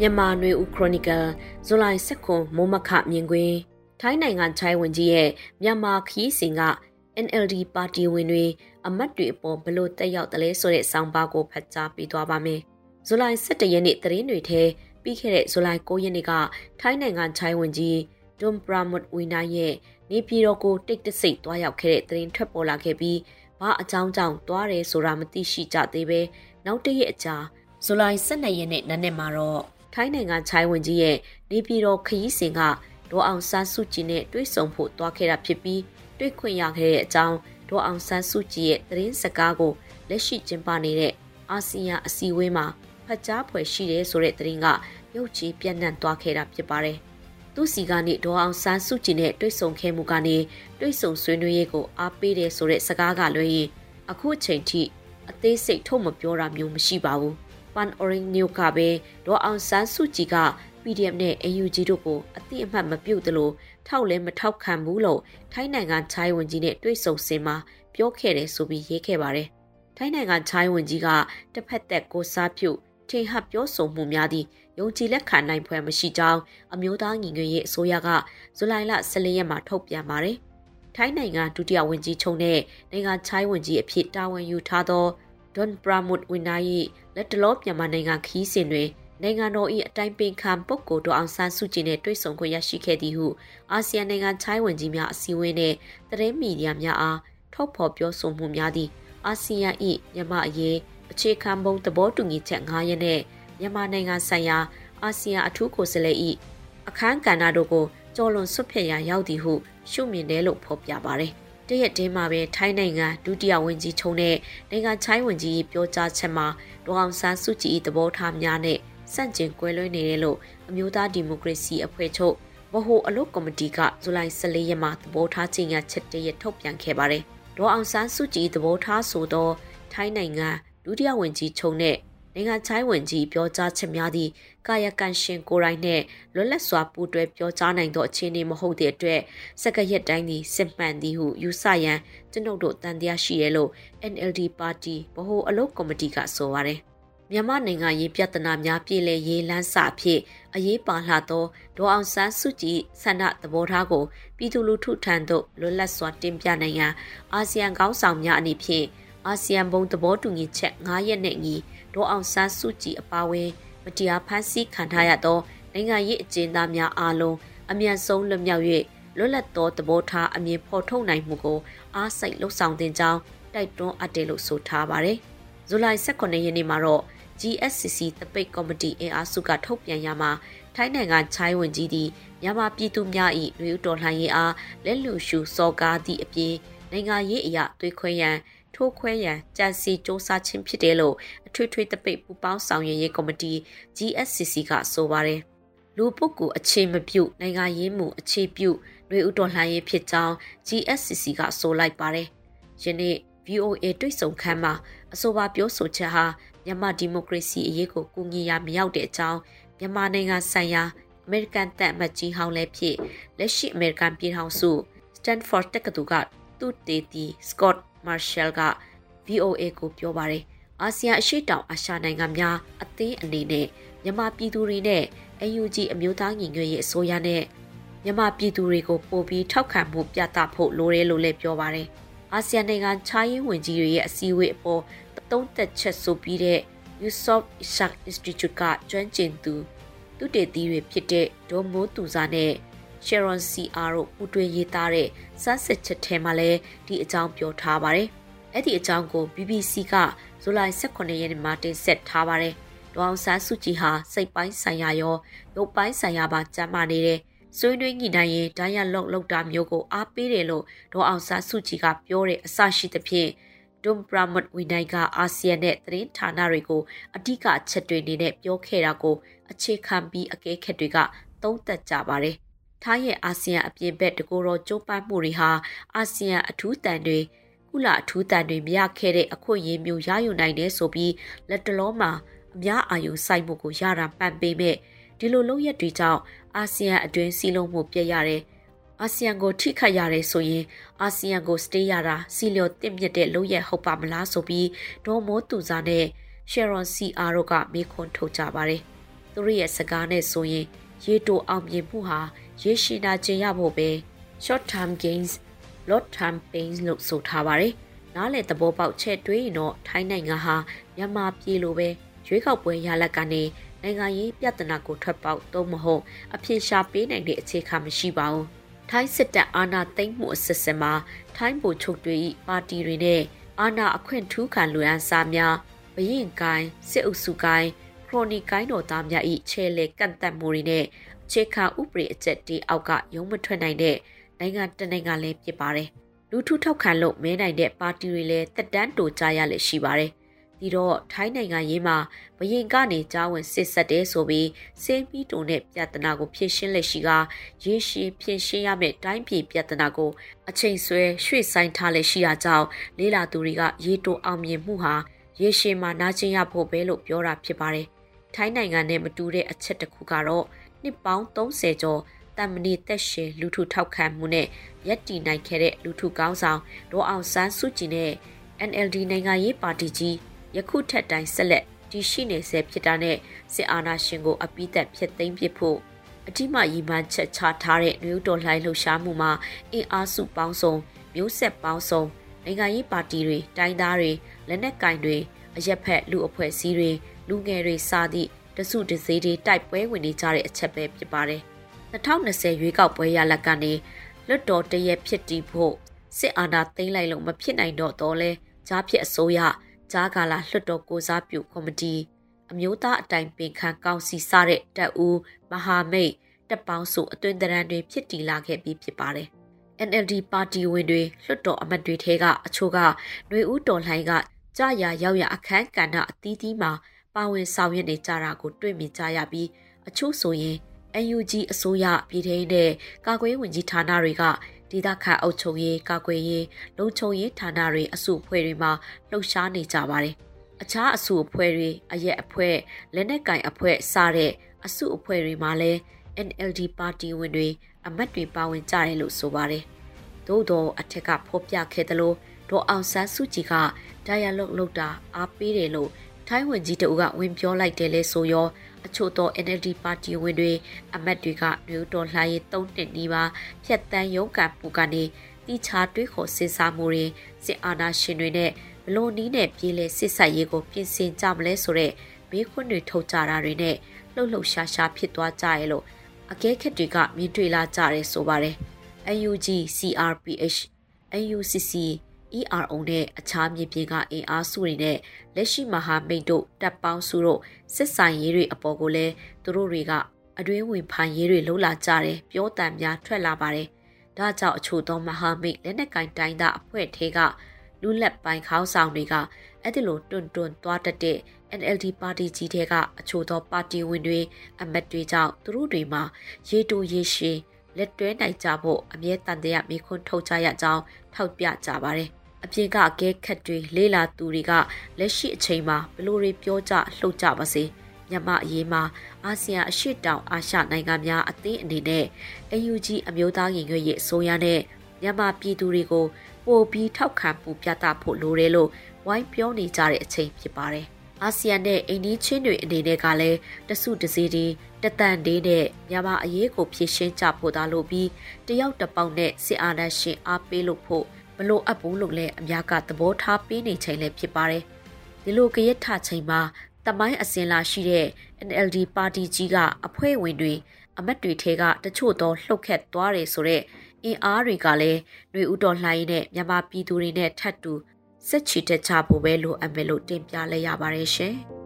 မြန်မာနွေဦးခရိုနီကယ်ဇူလိုင်16မိုးမခမြင်ကွင်းထိုင်းနိုင်ငံချိုင်းဝင်ကြီးရဲ့မြန်မာခီးစဉ်က NLD ပါတီဝင်တွေအမတ်တွေအပေါ်ဘလို့တက်ရောက်တယ်လဲဆိုတဲ့စောင်းပါကိုဖတ်ကြားပေးသွားပါမယ်။ဇူလိုင်17ရက်နေ့သတင်းတွေထဲပြီးခဲ့တဲ့ဇူလိုင်9ရက်နေ့ကထိုင်းနိုင်ငံချိုင်းဝင်ကြီးဒွန်ပရာမတ်ဝီနာရဲ့နေပြည်တော်ကိုတိတ်တဆိတ်တွားရောက်ခဲ့တဲ့သတင်းထွက်ပေါ်လာခဲ့ပြီးဘာအကြောင်းကြောင့်တွားတယ်ဆိုတာမသိရှိကြသေးပဲနောက်တရက်အကြာဇူလိုင်12ရက်နေ့နနက်မှာတော့ ထိုင်းနိုင်ငံချိုင်းဝင်ကြီးရဲ့နေပြည်တော်ခရီးစဉ်ကဒေါ်အောင်ဆန်းစုကြည်နဲ့တွေ့ဆုံဖို့တွားခဲ့တာဖြစ်ပြီးတွေ့ခွင့်ရခဲ့တဲ့အကြောင်းဒေါ်အောင်ဆန်းစုကြည်ရဲ့သတင်းစကားကိုလက်ရှိကျင်းပနေတဲ့အာဆီယံအစည်းအဝေးမှာဖတ်ကြားဖွယ်ရှိတယ်ဆိုတဲ့သတင်းကရုပ်ချီပြန့်နှံ့သွားခဲ့တာဖြစ်ပါတယ်။သူစီကနေဒေါ်အောင်ဆန်းစုကြည်နဲ့တွေ့ဆုံခဲ့မှုကနေတွေ့ဆုံဆွေးနွေးရေးကိုအားပေးတယ်ဆိုတဲ့စကားကလွှဲရင်အခုအချိန်ထိအသေးစိတ်ထုတ်မပြောတာမျိုးမရှိပါဘူး။ Pan Orange News ကပဲဒေါ်အောင်ဆန်းစုကြည်က PDF နဲ့ AUG တို့ကိုအတိအမှတ်မပြုတ်သလိုထောက်လဲမထောက်ခံဘူးလို့ထိုင်းနိုင်ငံချိုင်းဝင်ကြီးနဲ့တွေ့ဆုံစင်မှာပြောခဲ့တယ်ဆိုပြီးရေးခဲ့ပါတယ်။ထိုင်းနိုင်ငံချိုင်းဝင်ကြီးကတစ်ဖက်သက်ကိုစားပြုထင်ဟပ်ပြောဆိုမှုများသည့်ယုံကြည်လက်ခံနိုင်ဖွယ်မရှိကြောင်းအမျိုးသားညီညွတ်ရေးအစိုးရကဇူလိုင်လ14ရက်မှာထုတ်ပြန်ပါတယ်။ထိုင်းနိုင်ငံဒုတိယဝန်ကြီးချုပ်နဲ့နိုင်ငံချိုင်းဝန်ကြီးအဖြစ်တာဝန်ယူထားသောဒွန်ပရာမုတ်ဝင်းနာ၏ လက်တလောမြန်မာနိုင်ငံခီးစဉ်တွင်နိုင်ငံတော်၏အတိုင်းပင်ခံပုဂ္ဂိုလ်တော်အောင်ဆန်းစုကြည်နှင့်တွေ့ဆုံခွင့်ရရှိခဲ့သည်ဟုအာဆီယံနိုင်ငံချိုင်းဝင်ကြီးများအစည်းအဝေးနှင့်သတင်းမီဒီယာများအားထုတ်ဖော်ပြောဆိုမှုများသည့်အာဆီယံ၏မြန်မာအရေးအခြေခံဘုံသဘောတူညီချက်9ရက်နှင့်မြန်မာနိုင်ငံဆိုင်ရာအာဆီယံအထူးကိုယ်စားလှယ်၏အခမ်းကဏ္ဍတို့ကိုကျော်လွန်ဆွတ်ဖက်ရာရောက်သည်ဟုရှုမြင်တယ်လို့ဖော်ပြပါတယ်။ တရက်တည်းမှာပဲထိုင်းနိုင်ငံဒုတိယဝန်ကြီးချုံနဲ့နိုင်ငံချိုင်းဝန်ကြီးပြောကြားချက်မှာဒေါအောင်ဆန်းစုကြည်၏သဘောထားများနဲ့စန့်ကျင်ကွဲလွဲနေတယ်လို့အမျိုးသားဒီမိုကရေစီအဖွဲ့ချုပ်ဗဟိုအလုပ်ကော်မတီကဇူလိုင်14ရက်မှာသဘောထားကြေညာချက်တရက်ထုတ်ပြန်ခဲ့ပါတယ်။ဒေါအောင်ဆန်းစုကြည်သဘောထားဆိုသောထိုင်းနိုင်ငံဒုတိယဝန်ကြီးချုပ်နဲ့ နိုင်ငံချိုင်းဝန်ကြီးပြောကြားချက်များသည့်ကာယကံရှင်ကိုရိုင်းနှင့်လွတ်လပ်စွာပူးတွဲပြောကြားနိုင်သောအခြေအနေမဟုတ်တဲ့အတွက်စက္ကရက်တိုင်းသည်စစ်မှန်သည်ဟုယူဆရန်ကျွန်ုပ်တို့တန်တရားရှိရလို့ NLD ပါတီဗဟိုအလုပ်ကော်မတီကဆိုပါတယ်။မြန်မာနိုင်ငံရေးပြဿနာများပြည်လည်ရေးလန်းစာဖြစ်အရေးပါလှသောဒေါအောင်ဆန်းစုကြည်ဆန္ဒသဘောထားကိုပြည်သူလူထုထံသို့လွတ်လပ်စွာတင်ပြနိုင်ရန်အာဆီယံခေါင်းဆောင်များအနေဖြင့်အာဆီယံဘုံသဘောတူညီချက်9ရက်နဲ့ညီ ဒေါအောင်ဆန်းစုကြည်အပါအဝင်မတရားဖမ်းဆီးခံထားရသောနိုင်ငံရေးအကျဉ်းသားများအားလုံးအမြန်ဆုံးလွတ်မြောက်၍လွတ်လပ်သောသဘောထားအမြင်ဖော်ထုတ်နိုင်မှုကိုအားစိတ်လှုပ်ဆောင်တင်ကြောင်းတိုက်တွန်းအပ်တယ်လို့ဆိုထားပါတယ်။ဇူလိုင်18ရက်နေ့မှာတော့ GSCC တပိတ်ကော်မတီအင်အားစုကထုတ်ပြန်ရမှာထိုင်းနိုင်ငံချိုင်းဝင်ကြီးသည်မြန်မာပြည်သူများ၏လူဦးတော်လှန်ရေးအားလက်လူရှုစော်ကားသည့်အပြင်နိုင်ငံရေးအရာသွေးခွဲရန် ထိုးခွဲရန်ကြံစီစ조사ခြင်းဖြစ်တယ်လို့အထွေထွေတပိတ်ပူပေါင်းဆောင်ရွက်ရေးကော်မတီ GSCC ကဆိုပါတယ်လူပုဂ္ဂိုလ်အခြေမပြုနိုင်ငံရေးမှုအခြေပြုလူဦးတော်လှန်ရေးဖြစ်ကြောင်း GSCC ကဆိုလိုက်ပါတယ်ယနေ့ VOA တွေ့ဆုံခန်းမှာအဆိုပါပြောဆိုချက်ဟာမြန်မာဒီမိုကရေစီအရေးကိုကူညီရာမရောက်တဲ့အကြောင်းမြန်မာနိုင်ငံဆိုင်ရာအမေရိကန်တပ်အမတ်ကြီးဟောင်းလည်းဖြစ်လက်ရှိအမေရိကန်ပြည်ထောင်စု Stanford တက္ကသိုလ်ကသူတေတီ Scott Marshall က VOA ကိုပြောပါတယ်အာဆီယံအရှေ့တောင်အာရှနိုင်ငံများအသင်းအနေနဲ့မြန်မာပြည်သူတွေနဲ့ AUG အမျိုးသားညီညွတ်ရေးအစိုးရနဲ့မြန်မာပြည်သူတွေကိုပို့ပြီးထောက်ခံမှုပြသဖို့လိုတယ်လို့လည်းပြောပါတယ်အာဆီယံနိုင်ငံခြားရေးဝန်ကြီးတွေရဲ့အစည်းအဝေးအပေါ်သုံးသက်ချက်ဆိုပြီးတဲ့ Yusof Ishak Institute ကကျွမ်းကျင်သူသူတေသီတွေဖြစ်တဲ့ဒေါ်မိုးသူစာနဲ့ Sharon CR တို့ပူးတွဲရေးသားတဲ့စမ်းစစ်ချက်ထဲမှာလည်းဒီအကြောင်းပြောထားပါတယ်။အဲ့ဒီအကြောင်းကို BBC ကဇူလိုင်18ရက်နေ့မှာတင်ဆက်ထားပါတယ်။ဒေါအောင်ဆန်းစုကြည်ဟာစိတ်ပိုင်းဆိုင်ရာရောရုပ်ပိုင်းဆိုင်ရာပါကြမ်းမာနေတယ်။ဆွေးနွေးညှိနှိုင်းရင်ဒိုင်းရလောက်လောက်တာမျိုးကိုအားပေးတယ်လို့ဒေါအောင်ဆန်းစုကြည်ကပြောတဲ့အစရှိသဖြင့်ဒွန်ပရာမတ်ဝီနိုင်ကအာဆီယံနဲ့သတင်းဌာနတွေကိုအဓိကအချက်တွေအနေနဲ့ပြောခဲ့တာကိုအခြေခံပြီးအကဲခတ်တွေကသုံးသပ်ကြပါတယ်။ ထိုင်းရဲ့အာဆီယံအပြင်ဘက်တကူတော်ကျိုးပန်းမှုတွေဟာအာဆီယံအထူးတန်တွေကုလအထူးတန်တွေမရခဲ့တဲ့အခွင့်အရေးမျိုးရယူနိုင်တယ်ဆိုပြီးလက်တလုံးမှာအများအာရုံစိုက်မှုကိုရတာပန်ပေးမဲ့ဒီလိုလုပ်ရက်တွေကြောင့်အာဆီယံအတွင်းစီလုံးမှုပြည့်ရတယ်အာဆီယံကိုထိခိုက်ရတယ်ဆိုရင်အာဆီယံကိုစတေးရတာစီလျော်တင့်မြတ်တဲ့လုပ်ရဟုတ်ပါမလားဆိုပြီးဒေါ်မိုးသူစာနဲ့ Sharon CR တို့ကမေးခွန်းထုတ်ကြပါတယ်။သူတို့ရဲ့စကားနဲ့ဆိုရင် ရေတိုအောင်မြင်မှုဟာ ရေရှည်နာကျင်ရဖို့ပဲ short term gains long term pains လို့ဆိုထားပါတယ်။နားလေသဘောပေါက်ချက်တွေးရင်တော့ထိုင်းနိုင်ငံဟာမြန်မာပြည်လိုပဲရွေးကောက်ပွဲရလဒ်ကနေနိုင်ငံရေးပြဿနာကိုထွက်ပေါက်တော့မဟုတ်အဖြစ်ရှာပေးနိုင်တဲ့အခြေခံမရှိပါဘူး။ထိုင်းစစ်တပ်အာဏာသိမ်းမှုအစစ်အစမှာထိုင်းဗိုလ်ချုပ်တွေ၏ပါတီတွေနဲ့အာဏာအခွင့်ထူးခံလူအန်းစားများဘရင်ကိုင်းစစ်အုပ်စုကိုင်းခ ရိုနီကိုင်းတော်သားများ၏ချဲလေကန့်သက်မှုတွေနဲ့အခြေခံဥပဒေအကျက်တီအောက်ကရုံးမထွက်နိုင်တဲ့နိုင်ငံတနိုင်ငံလည်းဖြစ်ပါတယ်။လူထုထောက်ခံလို့မဲနိုင်တဲ့ပါတီတွေလည်းတက်တန်းတိုကြရလည်းရှိပါတယ်။ဒီတော့ထိုင်းနိုင်ငံရေးမှာဘရင်ကနေကြားဝင်စစ်ဆက်တဲ့ဆိုပြီးစေမီတုံနဲ့ပြဿနာကိုဖြေရှင်းလက်ရှိကရေရှည်ဖြေရှင်းရမယ့်တိုင်းပြည်ပြဿနာကိုအချိန်ဆွဲရွှေ့ဆိုင်ထားလက်ရှိတာကြောင့်လေးလာသူတွေကရေတိုအောင်မြင်မှုဟာရေရှည်မှာနာကျင်ရဖို့ပဲလို့ပြောတာဖြစ်ပါတယ်။ ထိုင်းနိုင်ငံနဲ့မတူတဲ့အချက်တစ်ခုကတော့နှစ်ပေါင်း30ကျော်တမ္မဏိသက်ရှင်လူထုထောက်ခံမှုနဲ့ရက်တီနိုင်ခဲ့တဲ့လူထုကောင်းဆောင်ဒေါ်အောင်ဆန်းစုကြည်နဲ့ NLD နိုင်ငံရေးပါတီကြီးယခုထက်တိုင်းဆက်လက်တည်ရှိနေဆဲဖြစ်တာနဲ့စစ်အာဏာရှင်ကိုအပိသက်ဖြစ်သိမ်းပစ်ဖို့အတိမရီမှန်းချက်ချထားတဲ့နယူးတော်လှိုင်းလှုပ်ရှားမှုမှာအင်အားစုပေါင်းစုံမျိုးဆက်ပေါင်းစုံနိုင်ငံရေးပါတီတွေတိုင်းသားတွေလက်နက်ကင်တွေအရက်ဖက်လူအဖွဲ့အစည်းတွေ လူငယ်တွေစသည့်တစုတစည်းတွေတိုက်ပွဲဝင်နေကြတဲ့အချက်ပဲဖြစ်ပါတယ်2020ရွေးကောက်ပွဲရလဒ်ကနေလွတ်တော်တရက်ဖြစ်တည်ဖို့စစ်အာဏာသိမ်းလိုက်လို့မဖြစ်နိုင်တော့တော့လဲကြားဖြစ်အစိုးရကြားကာလလွှတ်တော်ကိုစားပြုကော်မတီအမျိုးသားအတိုင်ပင်ခံကောင်စီစတဲ့တပ်ဦးမဟာမိတ်တပ်ပေါင်းစုအသွင်သဏ္ဍာန်တွေဖြစ်တည်လာခဲ့ပြီးဖြစ်ပါတယ်။ NLD ပါတီဝင်တွေလွှတ်တော်အမတ်တွေထဲကအချို့ကຫນွေဦးတော်လှိုင်းကကြာရရောက်ရအခန်းကဏ္ဍအသီးသီးမှာ ပါဝင်ဆောင်ရွက်နေကြတာကိုတွေ့မြင်ကြရပြီးအချို့ဆိုရင် UNG အစိုးရပြည်ထောင်တဲ့ကာကွယ်ဝင်ကြီးဌာနတွေကဒေသခံအုပ်ချုပ်ရေးကာကွယ်ရေးလုံခြုံရေးဌာနတွေအစုအဖွဲ့တွေမှာလှုပ်ရှားနေကြပါတယ်။အခြားအစုအဖွဲ့တွေအရက်အဖွဲ့လက်နက်ကင်အဖွဲ့စတဲ့အစုအဖွဲ့တွေမှာလည်း NLD ပါတီဝင်တွေအမတ်တွေပါဝင်ကြတယ်လို့ဆိုပါတယ်။သို့တော့အထက်ကဖော်ပြခဲ့သလိုဒေါ်အောင်ဆန်းစုကြည်က dialogue လုပ်တာအားပေးတယ်လို့ ထိုင်းဝန်ကြီးတအုပ်ကဝင်ပြောလိုက်တယ်လဲဆိုရောအချို့သော NLD ပါတီဝင်တွေအမတ်တွေကမျိုးတော်လှိုင်းရေး၃နှစ်နီးပါးဖြတ်တန်းရုံးကန်ပူကနေတီချာတွေးခေါ်စစ်စားမှုတွေစစ်အာဏာရှင်တွေနဲ့ဘလို့နီးနဲ့ပြည်လဲစစ်ဆက်ရေးကိုပြင်ဆင်ကြမလဲဆိုတဲ့ဘေးခွန်းတွေထုတ်ကြတာတွေနဲ့လှုပ်လှုပ်ရှားရှားဖြစ်သွားကြရဲ့လို့အကဲခက်တွေကမြင်တွေ့လာကြတယ်ဆိုပါတယ်။ UNG CRPH UNCC ERO နဲ့အခြားမြေပြင်ကအင်အားစုတွေနဲ့လက်ရှိမဟာမိတ်တို့တပ်ပေါင်းစုတို့စစ်ဆိုင်ရေးတွေအပေါ်ကိုလည်းသူတို့တွေကအတွင်းဝင်ဖန်ရေးတွေလှုပ်လာကြတယ်ပြောတန်များထွက်လာပါတယ်။ဒါကြောင့်အချို့သောမဟာမိတ်လက်နက်ကင်တိုင်းသားအဖွဲ့ထဲကလူလက်ပိုင်းခေါင်းဆောင်တွေကအဲ့ဒီလိုတွန်တွန်သွားတတ်တဲ့ NLD ပါတီကြီးထဲကအချို့သောပါတီဝင်တွေအမတ်တွေကြောင့်သူတို့တွေမှာရေတိုရေရှည်လက်တွဲနိုင်ကြဖို့အမြဲတန်တရားမိခွန်းထုတ်ကြရကြောင်းထောက်ပြကြပါတယ်။ အပြင်ကအကဲခတ်တွေလေးလာသူတွေကလက်ရှိအချိန်မှာဘလို့တွေပြောကြလှုပ်ကြပါစေမြန်မာအရေးမှာအာဆီယံအရှေ့တောင်အာရှနိုင်ငံများအသင်းအနေနဲ့ AUG အမျိုးသားရင်ရွေးရေးအစိုးရနဲ့မြန်မာပြည်သူတွေကိုပိုပြီးထောက်ခံပူပြသဖို့လိုတယ်လို့ဝိုင်းပြောနေကြတဲ့အချိန်ဖြစ်ပါတယ်။အာဆီယံနဲ့အိန္ဒိချင်းတွေအနေနဲ့ကလည်းတစုတစည်းတည်းတတန်သေးနဲ့မြန်မာအရေးကိုဖြည့်ရှင်းကြဖို့သာလို့ပြီးတယောက်တစ်ပေါက်နဲ့စစ်အာဏာရှင်အားပေးလို့ဖို့ မလိုအပ်ဘူးလို့လည်းအများကသဘောထားပေးနေချိန်လည်းဖြစ်ပါတယ်။ဒီလိုကြရထချိန်မှာတမိုင်းအစင်လာရှိတဲ့ NLD ပါတီကြီးကအဖွဲ့ဝင်တွေအမတ်တွေထဲကတချို့သောလှုပ်ခတ်သွားတယ်ဆိုတော့အင်အားတွေကလည်းຫນွေဥတော်လှိုင်းနဲ့မြန်မာပြည်သူတွေနဲ့ထပ်တူစစ်ချီတက်ချဖို့ပဲလိုအပ်မယ်လို့တင်ပြလဲရပါတယ်ရှင်။